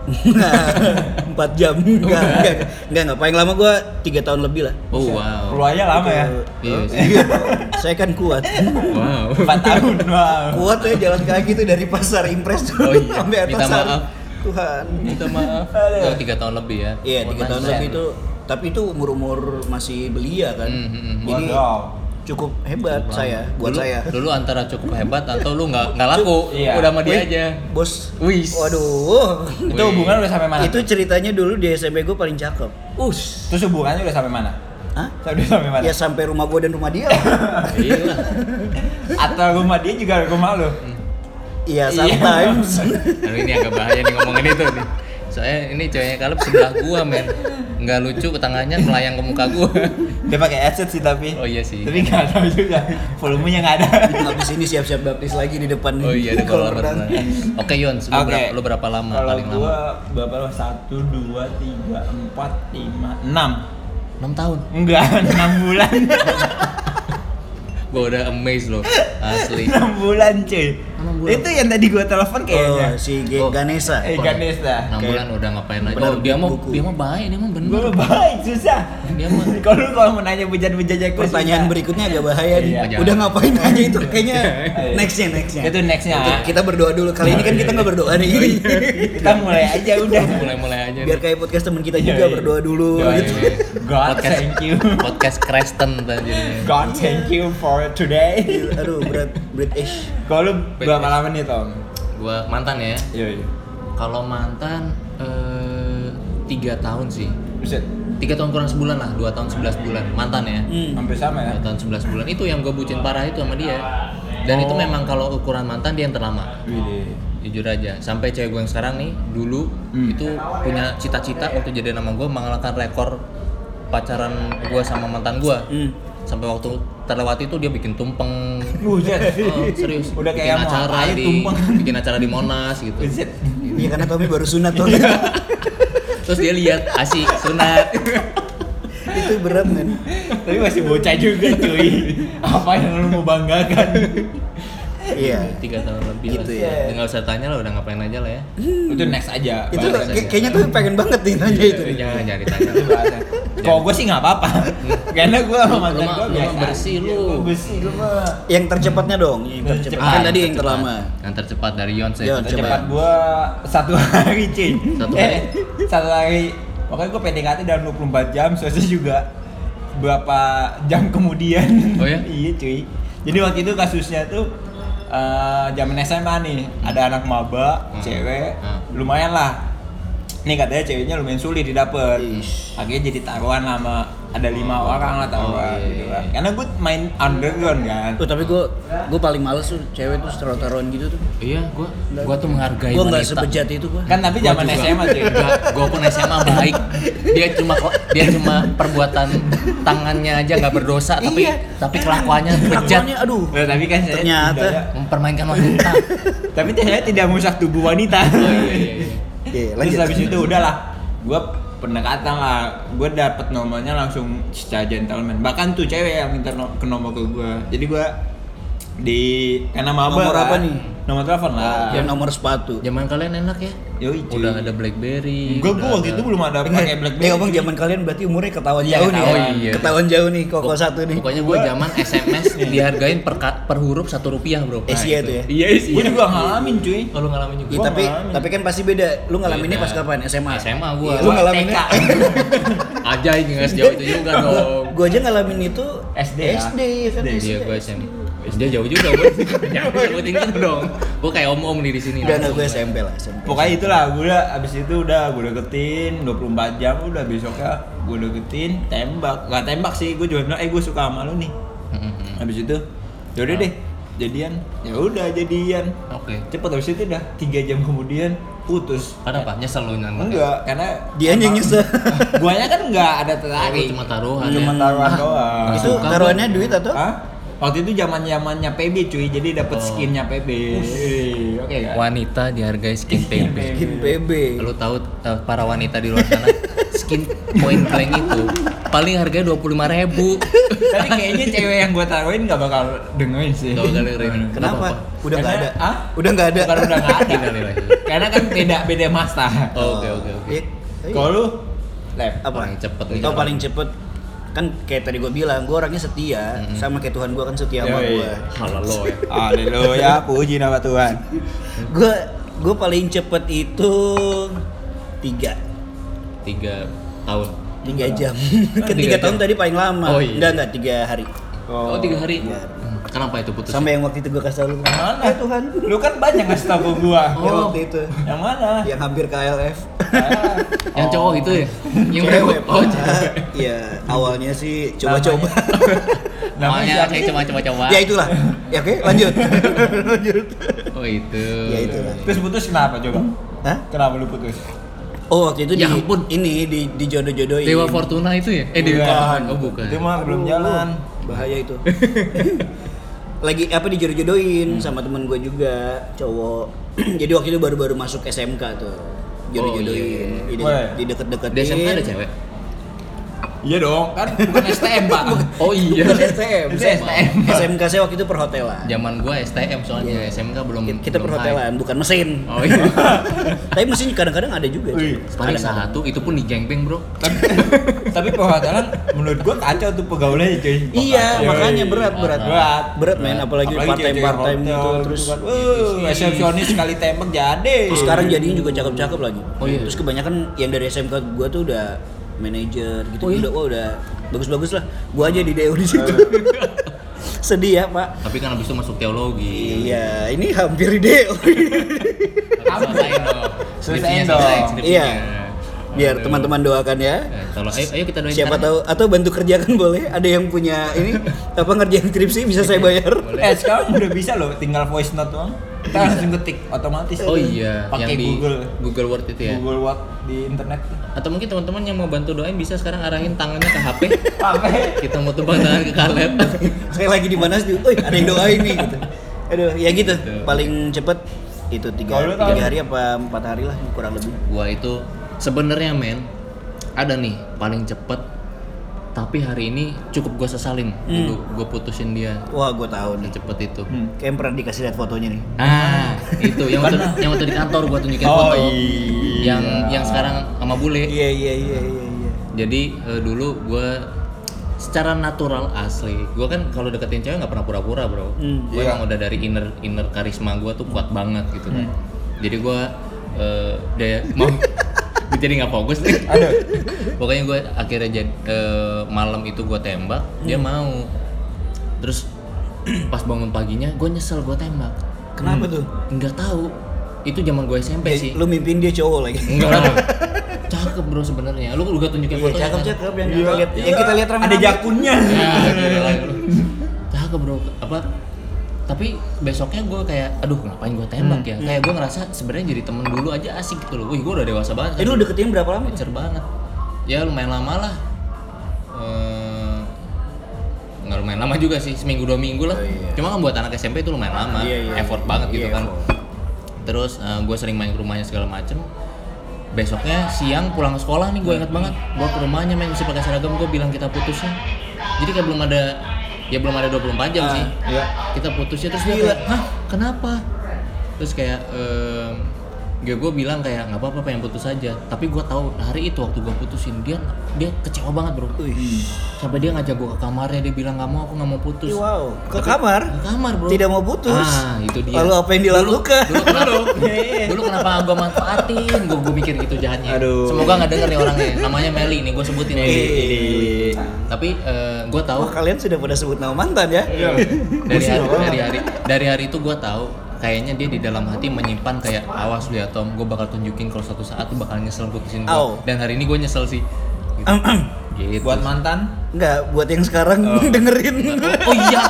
empat jam. Enggak enggak enggak enggak. Paling lama gua tiga tahun lebih lah.
Oh wow.
Keluarnya lama ya.
Iya.
Iya, saya kan kuat.
Wow.
Empat tahun, wow.
kuat ya jalan kaki tuh dari pasar impres tuh
Oh iya,
sampai
minta
atas
maaf.
Tuhan.
Minta maaf. Oh, tiga tahun lebih ya.
Iya
Oh,
tiga tahun lebih itu tapi itu umur umur masih belia kan.
Hmm, hmm,
jadi. Cukup hebat saya buat
dulu,
saya
dulu antara cukup hebat atau lu nggak nggak laku
Iya.
udah sama dia
Wih,
aja
bos
Wis.
waduh
Itu hubungan udah sampai mana?
itu ceritanya dulu di SMP gue paling cakep
us
Terus hubungannya udah sampai mana?
Hah?
Sampai mana?
ya sampai rumah gue dan rumah dia
iya
Atau rumah dia juga rumah lu?
Iya
Iya.
sometimes
Aduh, ini agak bahaya nih ngomongin itu nih Soalnya ini ceweknya Kaleb sebelah gua men. Nggak lucu tangannya melayang ke muka gua.
Dia pakai headset sih tapi.
Oh iya sih.
Tapi nggak tahu juga. Volumenya nggak ada.
Habis ini siap-siap baptis lagi di depan
Oh iya ada
Kalau
kalau
renang.
Oke Yon, lu,
Oke.
berapa, lu berapa lama
Kalau
paling lama?
gua berapa lama? Satu, dua, tiga, empat, lima, enam.
6 tahun.
Enggak, enam bulan.
Gua udah amazed loh. Asli.
enam bulan cuy.
Enam bulan.
Itu yang tadi gua telepon kayaknya.
Oh, si Ge-
Oh.
Ganesha.
Eh Ganesha.
6
Kayak
bulan udah ngapain aja. Oh, dia
buku.
dia mah baik, dia mah bener.
Gue baik susah.
Dia mah
Kalau kalau mau nanya bejat-bejatnya
Pertanyaan berikutnya agak bahaya nih.
Iya.
Udah ngapain aja itu kayaknya
Iya.
nextnya nextnya.
Itu nextnya.
Kita- Kita berdoa dulu. Kali ini kan kita nggak berdoa nih.
Kita mulai aja udah.
mulai-mulai aja.
Biar kayak podcast teman kita juga
Iya, iya.
berdoa dulu gitu.
God thank you.
podcast Kristen tadi.
God thank you for today.
Aduh, berat British.
Kalau lu berapa lama nih Tom?
Gua mantan ya.
Iya iya.
Kalau mantan eh, tiga tahun sih.
Buset.
Tiga tahun kurang sebulan lah, dua tahun sebelas bulan mantan ya.
Hmm.
Hampir sama ya.
Dua tahun sebelas bulan itu yang gue bucin parah itu sama dia. Dan itu
Oh.
memang kalau ukuran mantan dia yang terlama.
Widih.
Jujur aja, sampai cewek gue yang sekarang nih dulu
Hmm.
itu punya cita-cita waktu jadi nama gue mengalahkan rekor pacaran gue sama mantan gue.
Hmm.
Sampai waktu terlewati itu dia bikin tumpeng.
Buset.
Oh, serius.
Udah
bikin
kayak mau
acara di
tumpeng.
bikin acara di Monas gitu.
Buset.
Iya karena Tommy baru sunat tuh.
Terus dia lihat asik sunat.
itu berat kan.
Tapi masih bocah juga cuy. Apa yang lu mau banggakan?
Iya.
Tiga tahun lebih
Gitu
lah.
ya.
Ya, nggak usah tanya lah udah ngapain aja lah ya.
Itu next aja.
Itu kayaknya tuh pengen banget nih nanya itu. nih.
Jangan jangan ditanya.
Bahas. Kalau gue sih nggak apa-apa. Karena gue sama mantan gue biasa.
bersih lu.
Gua bersih lu mah.
Yang tercepatnya dong, yang tercepat.
Ah,
kan tadi yang terlama.
Yang tercepat dari Yonse.
Yon,
tercepat.
Cepat gua satu hari cuy
Satu
Eh,
hari?
satu hari Pokoknya gua PDKT dalam 24 jam Selesai juga Berapa jam kemudian
Oh ya?
Iya cuy Jadi waktu itu kasusnya tuh eh zaman SMA nih Ada anak maba,
Hmm.
cewek
Hmm.
Lumayan lah Nih katanya ceweknya lumayan sulit didapet
Ish.
Akhirnya jadi taruhan sama Ada lima orang lah taruhan
Oh, iya,
gitu
iya.
kan Karena gue main underground kan
Tuh tapi gue gue paling males tuh cewek tuh taruh-taruhan gitu tuh.
Iya, gua gua tuh menghargai
Gue nggak sebejat itu gue.
Kan tapi zaman. SMA
Enggak, gua pun SMA baik. Dia cuma dia cuma perbuatan tangannya aja nggak berdosa, tapi
Iya.
tapi kelakuannya bejat,
Kelakuannya aduh.
Nah, tapi kan saya
Ternyata.
tidak-
mempermainkan wanita.
tapi saya tidak merusak tubuh wanita.
Oh iya iya. Iya.
Oke,
Terus
lanjut.
habis itu udahlah, gue pendekatan lah, gue dapet nomornya langsung secara gentleman. Bahkan tuh cewek yang minta no- ke nomor ke gue. Jadi gue di karena maba
Nomor apa nih?
Nomor telepon lah.
Yang nomor sepatu.
Zaman kalian enak ya?
Yoi, cuy.
Udah ada BlackBerry.
Gue
udah
gue waktu itu belum ada pakai BlackBerry.
Dia ngomong zaman kalian berarti umurnya ketahuan
Iya,
jauh nih.
ketahuan.
ya.
Oh, iya.
Ketahuan jauh nih koko satu nih.
Pokoknya gue zaman SMS dihargain per, per huruf satu rupiah bro.
Asia
itu.
tuh ya?
Iya Asia.
Gue juga ngalamin cuy.
Oh, lu ngalamin juga?
Iya,
Gua
tapi
ngalamin.
tapi kan pasti beda. Lu ngalaminnya pas kapan? SMA.
SMA gua.
Iya, lu ngalaminnya.
Aja nggak sejauh itu juga dong.
Gua aja ngalamin itu
SD ya?
SD kan
SD.
SD.
Iya, gue Dia jauh juga, gue. Jangan itu dong. Gue kayak om-om nih di sini.
Udah enggak gue SMP lah, SMP.
Pokoknya itulah, gue udah abis itu udah gue deketin 24 jam udah besoknya gue deketin tembak Gak tembak sih, gue juga bilang eh gue suka sama lu nih
Mm-mm.
Habis itu yaudah deh jadian ya udah jadian
Oke.
cepet habis itu udah tiga jam kemudian putus
Kenapa? Nyesel lu
enggak karena
Dia yang nyesel.
guanya kan enggak ada tertarik
cuma taruhan.
cuma
ya?
taruhan
Ah,
doang
itu taruhannya duit atau?
Hah? Waktu itu zaman zamannya PB cuy jadi dapat
Oh.
skinnya PB oke kan
Wanita dihargai skin PB.
Skin PB.
Lu tahu eh, para wanita di luar sana skin point blank itu paling harganya dua puluh lima ribu.
tapi kayaknya cewek yang gue taruhin nggak bakal dengerin sih
Gak bakal dengerin.
Kenapa? Udah nggak ada.
Karena- ah?
Udah nggak ada.
Bukan udah nggak ada. Karena kan beda beda masa.
Oke oke oke.
Kalau lu lab
apa?
Paling cepet nih.
Oh paling cepet kan kayak tadi gue bilang gue orangnya setia
Mm-mm.
sama kayak Tuhan gue kan setia sama gue
Halal lo ya.
Haleluya, puji nama Tuhan.
gue gue paling cepet itu tiga
Tiga tahun.
tiga jam
Tiga
tiga
jam.
tahun tadi paling lama
Oh, iya.
enggak enggak tiga hari
Oh, tiga hari.
Tiga hari.
Kenapa itu putus?
sama yang waktu itu gue kasih tau lu
Mana?
Eh, Tuhan
Lu kan banyak ngasih tau gua.
yang
Oh.
waktu itu
Yang mana?
yang hampir KLF
Ah.
Yang cowok itu ya? Yang
cewek
Oh,
Pak. iya awalnya sih coba-coba
Namanya
Namanya
sih?
coba-coba-coba.
ya itulah ya oke lanjut lanjut
Oh itu.
Ya, itulah.
Terus putus kenapa coba?
Hah?
Kenapa lu putus?
Oh waktu itu
Ya
di
ampun.
ini di di jodoh-jodohin.
Dewa Fortuna itu ya? Eh Dewa
Bukan.
Fortuna. Oh bukan.
Itu mah belum jalan.
Bahaya itu. Lagi apa dijodoh-jodohin
Hmm.
sama temen gue juga cowok. Jadi waktu itu baru-baru masuk SMK tuh. Jodoh-jodohin.
Oh, iya.
Di,
Weh.
di deket-deketin.
Di SMK ada cewek?
Iya dong, kan bukan STM, Pak.
Oh iya.
Bukan STM.
Itu STM.
SMK saya waktu itu perhotelan.
Zaman gua STM soalnya SMK belum
Kita
belum
perhotelan, bukan mesin.
high. Oh iya.
Tapi mesin kadang-kadang ada juga.
Paling satu itu pun di gangbang, Bro.
tapi tapi perhotelan menurut gua kacau tuh pegawainya cuy.
Iya, makanya berat berat.
Berat.
Berat men, apalagi, part time
cewek-cewek
part time gitu terus
kan. Wuh, resepsionis sekali tembak jadi.
Terus sekarang jadinya juga cakep-cakep lagi.
Oh iya.
Terus kebanyakan yang dari SMK gua tuh udah manajer gitu.
Oh iya?
Udah, wah udah bagus-bagus lah. Gua aja di DO di situ. Sedih ya, Pak.
Tapi kan habis itu masuk teologi.
Iya, ini hampir di DO.
Selesaiin dong.
Selesaiin
Skripsinya
dong.
selesai, skripsinya.
Iya. Biar teman-teman doakan ya.
Eh, Tolong ayo, ayo kita doain
Siapa tahu atau bantu kerjakan boleh. Ada yang punya ini apa ngerjain skripsi bisa saya bayar.
Eh sekarang udah bisa loh, tinggal voice note doang. Kita langsung ketik otomatis.
Oh iya,
Pakai
yang di
Google.
Google Word itu ya.
Google Word di internet.
Atau mungkin teman-teman yang mau bantu doain bisa sekarang arahin tangannya ke HP. Kita mau tumpang tangan ke Kaleb.
saya lagi di mana sih? Ada yang doain nih gitu. Aduh, ya gitu. Paling cepet itu tiga, tiga hari apa empat hari lah kurang lebih.
gua itu sebenarnya men ada nih paling cepet tapi hari ini cukup gua sesalin dulu gua putusin dia
Wah, gue tahu nih.
cepet itu
Hmm.
Kayak pernah dikasih lihat fotonya nih.
ah itu yang waktu yang waktu di kantor gua tunjukin
Oh,
foto
iya.
yang yang sekarang sama bule
Iya, iya, iya, iya, iya.
jadi eh, dulu gua secara natural asli gua kan kalau deketin cewek nggak pernah pura-pura bro
Hmm,
gue
iya.
emang udah dari inner inner karisma gua tuh kuat banget gitu kan
Hmm.
jadi gua eh, dia mau jadi nggak fokus nih
Aduh.
pokoknya gue akhirnya jadi malam itu gue tembak
Hmm.
dia mau terus pas bangun paginya gue nyesel gue tembak
Kenapa tuh?
nggak tahu itu zaman gue SMP
Eh,
sih
lu mimpin dia cowok lagi.
enggak lah cakep bro sebenarnya lu juga tunjukin
Iya,
fotonya kan?
cakep-cakep yang
Iya.
kita lihat. Yang kita lihat rame
Ada jakunnya.
ya cakep bro apa tapi besoknya gue kayak aduh ngapain gue tembak
Hmm.
ya kayak gue ngerasa sebenarnya jadi temen dulu aja asik gitu loh wih gue udah dewasa banget
Eh, lu deketin berapa lama?
Pacar banget. Ya lumayan lama lah. Eh, nggak lumayan lama juga sih, seminggu dua minggu lah.
Oh, iya.
Cuma kan buat anak SMP itu lumayan lama,
Iya, iya.
effort banget gitu
Iya,
kan. Terus gue sering main ke rumahnya segala macem. Besoknya siang pulang sekolah nih gue inget banget, gue ke rumahnya main masih pakai seragam gue bilang kita putusnya. Jadi kayak belum ada, ya belum ada 24 jam
Ah,
sih.
Iya.
Kita putusnya terus dia kayak, hah kenapa? Terus kayak em, ya gue bilang kayak nggak apa-apa pengen putus aja tapi gue tahu hari itu waktu gue putusin dia dia kecewa banget bro
Wih.
sampai dia ngajak gue ke kamarnya dia bilang nggak mau aku nggak mau putus
Ih, Wow, ke
Tapi-
kamar.
ke kamar bro
Tidak mau putus.
ah itu dia
Lalu apa yang dilakukan?
dulu kenapa dulu kenapa gue manfaatin gue gue mikir gitu jahatnya
Aduh.
semoga nggak denger nih orangnya namanya Meli nih gue sebutin
Meli.
tapi gue tahu
Wah, kalian sudah pada sebut nama mantan ya?
dari hari, dari hari dari hari itu gue tahu kayaknya dia di dalam hati menyimpan kayak awas lu ya Tom gue bakal tunjukin kalau suatu saat lu bakal nyesel putusin gue
Au.
dan hari ini gue nyesel sih gitu. gitu.
Buat mantan?
Enggak, buat yang sekarang dengerin.
oh iya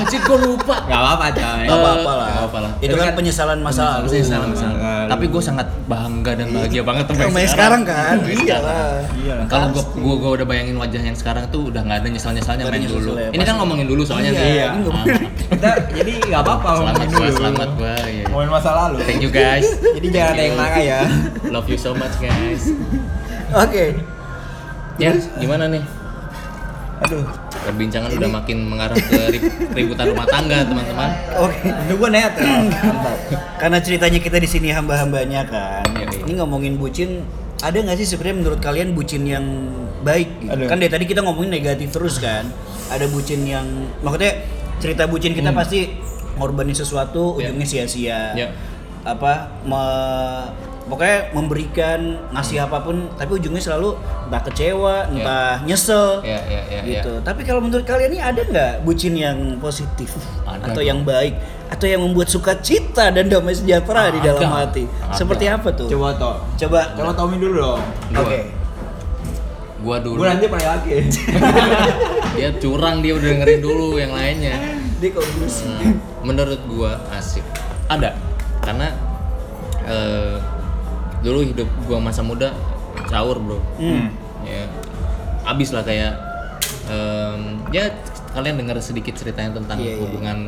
anjir gue lupa
Gak apa-apa coy.
Gak apa-apa lah.
Gak apa lah.
Itu kan penyesalan masa lalu.
Harusnya salah masalah.
Lalu.
Tapi gue sangat bangga dan bahagia banget sama
yang sekarang kan? Iyalah.
Iya lah.
Kalau gue gua, gua udah bayangin wajah yang sekarang tuh udah nggak ada nyesal nyesalnya
Nggak ada
main dulu. Ini kan ngomongin dulu soalnya
Iya, ini nggak
Kita jadi gak apa-apa
Selamat gua,
dulu.
selamat gua. Iya.
Ngomongin masa lalu.
Thank you guys.
Jadi jangan ada yang marah ya.
Love you so much guys.
Oke.
Ya, gimana nih?
Aduh.
Perbincangan udah makin mengarah ke ri- ributan rumah tangga, teman-teman.
Oke.
Itu gue net ya. Mantap.
Karena ceritanya kita di sini hamba-hambanya kan.
Iya, iya.
Ini ngomongin bucin, ada nggak sih sebenarnya menurut kalian bucin yang baik? Gitu?
Aduh.
Kan dari tadi kita ngomongin negatif terus kan. Ada bucin yang, maksudnya cerita bucin kita pasti ngorbanin sesuatu,
Iya.
ujungnya sia-sia.
Iya.
Apa? me- pokoknya memberikan ngasih apa pun, tapi ujungnya selalu entah kecewa, entah nyesel.
Ya, ya, ya,
gitu. Tapi kalau menurut kalian ini ada nggak bucin yang positif
Ada
atau
dong.
yang baik atau yang membuat sukacita dan damai sejahtera di
Ada.
dalam hati?
Ada.
Seperti apa tuh?
Coba toh.
Coba.
Coba Tommy dulu dong.
Oke.
Gua dulu.
Gue nanti pakai lagi.
Dia curang dia udah dengerin dulu yang lainnya.
Dia konklusi.
Hmm, menurut gua asik ada karena eh, dulu hidup gua masa muda caur bro
Hmm.
ya abis lah kayak em, ya kalian dengar sedikit ceritanya tentang
Iya, iya,
hubungan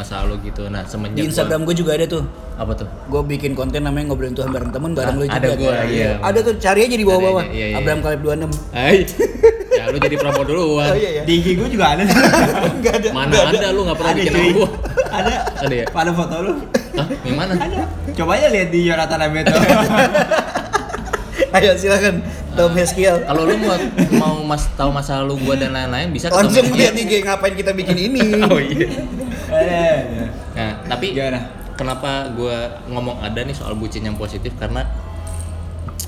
masa lalu gitu nah
Di
semenjak
Instagram gue juga ada tuh.
apa tuh
Gue bikin konten namanya ngobrolin Tuhan bareng temen bareng
Ah,
lu juga.
ada gua,
kan?
iya.
Ada tuh cari aja di bawah-bawah.
Aja, iya, iya,
Abraham
iya.
Kaleb 26.
Hai ya lu jadi promo duluan
Oh iya ya.
Di IG gue juga ada.
Enggak ada.
mana
nggak
ada. lu nggak pernah
Ada,
bikin gua
ada.
ada ya
Pada foto lu.
Hah? yang mana
Coba aja lihat di Yonatan Abeto.
Ayo silakan Tom Heskiel.
kalau lu mau mau mas tahu masa lalu gua dan lain-lain bisa ketemu
Langsung
dia.
lihat IG ngapain kita bikin ini.
oh iya nah tapi
Gimana?
kenapa gua ngomong ada nih soal bucin yang positif karena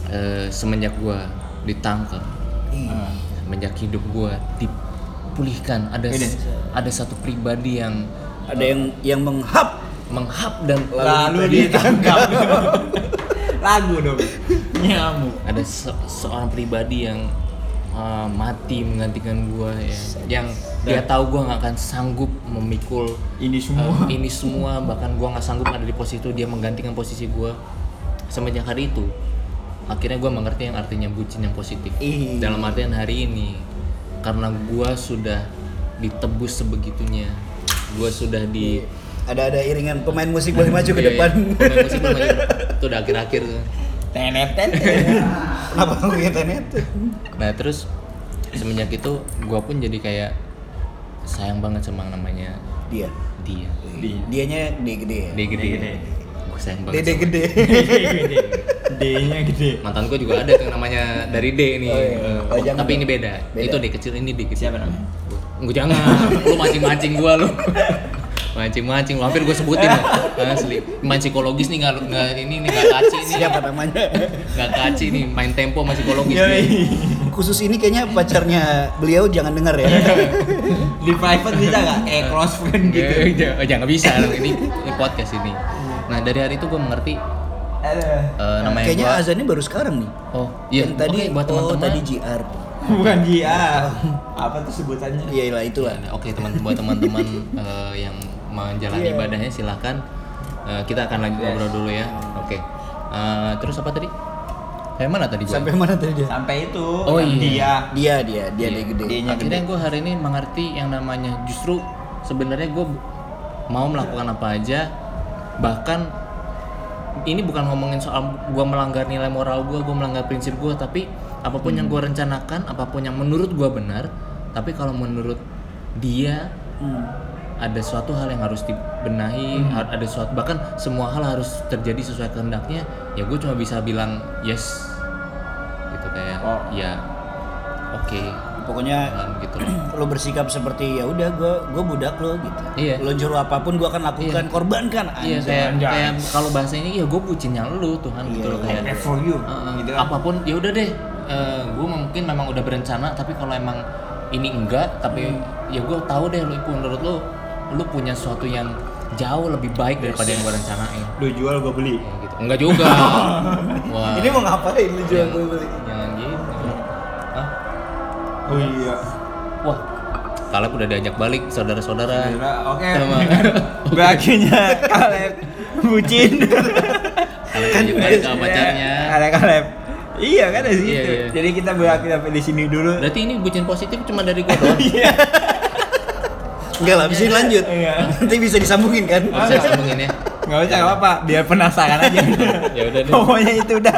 eh, semenjak gua ditangkap
Iya.
semenjak hidup gua dipulihkan ada
Ini.
ada satu pribadi yang
Ada yang yang menghap
menghap dan
Lalu ditangkap. Lagu dong. Nyamuk.
ada se- seorang pribadi yang uh, mati menggantikan gua ya yang dia tahu gua nggak akan sanggup memikul
Ini
uh,
semua.
ini semua bahkan gua nggak sanggup ada di posisi itu dia menggantikan posisi gua semenjak hari itu akhirnya gua mengerti yang artinya bucin yang positif
Ih.
dalam artian hari ini karena gua sudah ditebus sebegitunya gua sudah di
ada ada iringan pemain musik boleh maju ke
Iya,
depan.
iya. Pemain musik boleh maju. itu udah akhir-akhir tuh.
Tenet tenet.
Aku yang tenet?
Nah terus semenjak itu gua pun jadi kayak sayang banget sama namanya
Dia.
dia.
Di.
Dianya gede gede ya.
Dia gede.
gede.
Gue sayang banget. Sama
gede.
Gede. D-nya gede.
dia. Mantan gua juga ada tuh yang namanya dari D nih.
Oh, iya.
Eh,
Oh, jangan
tapi ini beda.
Beda.
Itu D kecil ini D kecil.
Siapa namanya?
Gue jangan. lu mancing-mancing gua lu. Mancing-mancing, lu hampir gue sebutin ya. Asli. Main psikologis nih nggak nggak ini nih nggak kaci nih.
Siapa namanya?
Nggak kaci nih, main tempo sama psikologis nih.
Khusus ini kayaknya pacarnya beliau jangan dengar ya.
Di private bisa nggak? Eh close friend gitu.
Eh, jangan, jangan bisa ini, ini podcast ini. Nah dari hari itu gue mengerti
Aduh.
eh, namanya
kayaknya
gua-
azannya baru sekarang nih.
Oh iya.
Yang tadi
Oke, buat
oh,
teman-teman.
tadi JR.
Bukan GR. Apa tuh sebutannya?
Iya lah itulah.
Ya, Oke teman buat teman-teman eh, yang menjalani
Iya.
ibadahnya silahkan Eh, kita akan lagi ngobrol dulu ya. Oke. Eh, terus apa tadi? Kayak mana tadi gue?
Sampai mana tadi dia?
Sampai itu.
Oh,
yang
iya.
Dia.
Dia dia dia dia gede.
Dia-nya
Akhirnya
gede.
gue hari ini mengerti yang namanya justru sebenarnya gue mau melakukan apa aja bahkan ini bukan ngomongin soal gue melanggar nilai moral gue, gue melanggar prinsip gue, tapi apa pun yang gue rencanakan, apa pun yang menurut gue benar, tapi kalau menurut dia
Hmm.
ada suatu hal yang harus dibenahi, har- ada suatu bahkan semua hal harus terjadi sesuai kehendaknya, ya gue cuma bisa bilang yes, kayak
Oh.
ya oke,
Pokoknya
jangan gitu.
lo bersikap seperti ya udah gue gue budak lo gitu.
Iya.
Lo juru apa pun gue akan lakukan, korbankan.
Iya kayak kayak kalau bahasa ini ya gue bucinnya lu Tuhan gitu
Iya,
loh kayak
Eh, for you.
Heeh,
Gitu kan.
apa pun ya udah deh gue mungkin memang udah berencana tapi kalau emang ini enggak tapi ya gue tahu deh lu menurut lu lu punya sesuatu yang jauh lebih baik daripada yang gue rencanain
Lu jual gue beli.
ya, gitu enggak juga wah
Ini mau ngapain lu jual
jangan,
gue beli?
Oh iya.
wah Kaleb udah diajak balik saudara-saudara
Oke.
Sama-
Berakhirnya Kaleb bucin.
Kaleb diajak balik ke pacarnya
Ada Kaleb. Iya kan dari situ.
Iya, iya.
Jadi kita berakhir sampai di sini dulu.
berarti ini bucin positif cuma dari gue doang
Enggak lah, bisa lanjut.
Iya.
Nanti bisa disambungin kan?
Oh, bisa sambungin ya
Nggak usah nggak apa-apa, biar penasaran aja.
Ya udah deh.
Pokoknya itu udah.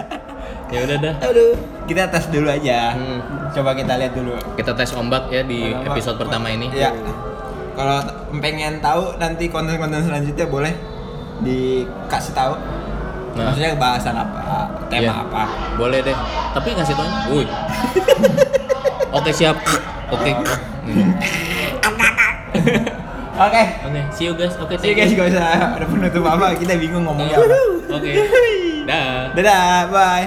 ya udah dah
Aduh.
Kita tes dulu aja.
Hmm.
Coba kita lihat dulu.
kita tes ombak ya di
Ombak.
episode pertama ini
Iya. Kalau pengen tahu nanti konten-konten selanjutnya boleh dikasih tahu.
Nah.
Maksudnya bahasan apa, tema
Iya.
apa.
boleh deh tapi ngasih tau woi oke siap oke Hmm.
Oke.
oke see you guys oke
See you guys, gak usah ada penutup apa, kita bingung ngomongnya apa.
oke dah
Dadah, bye.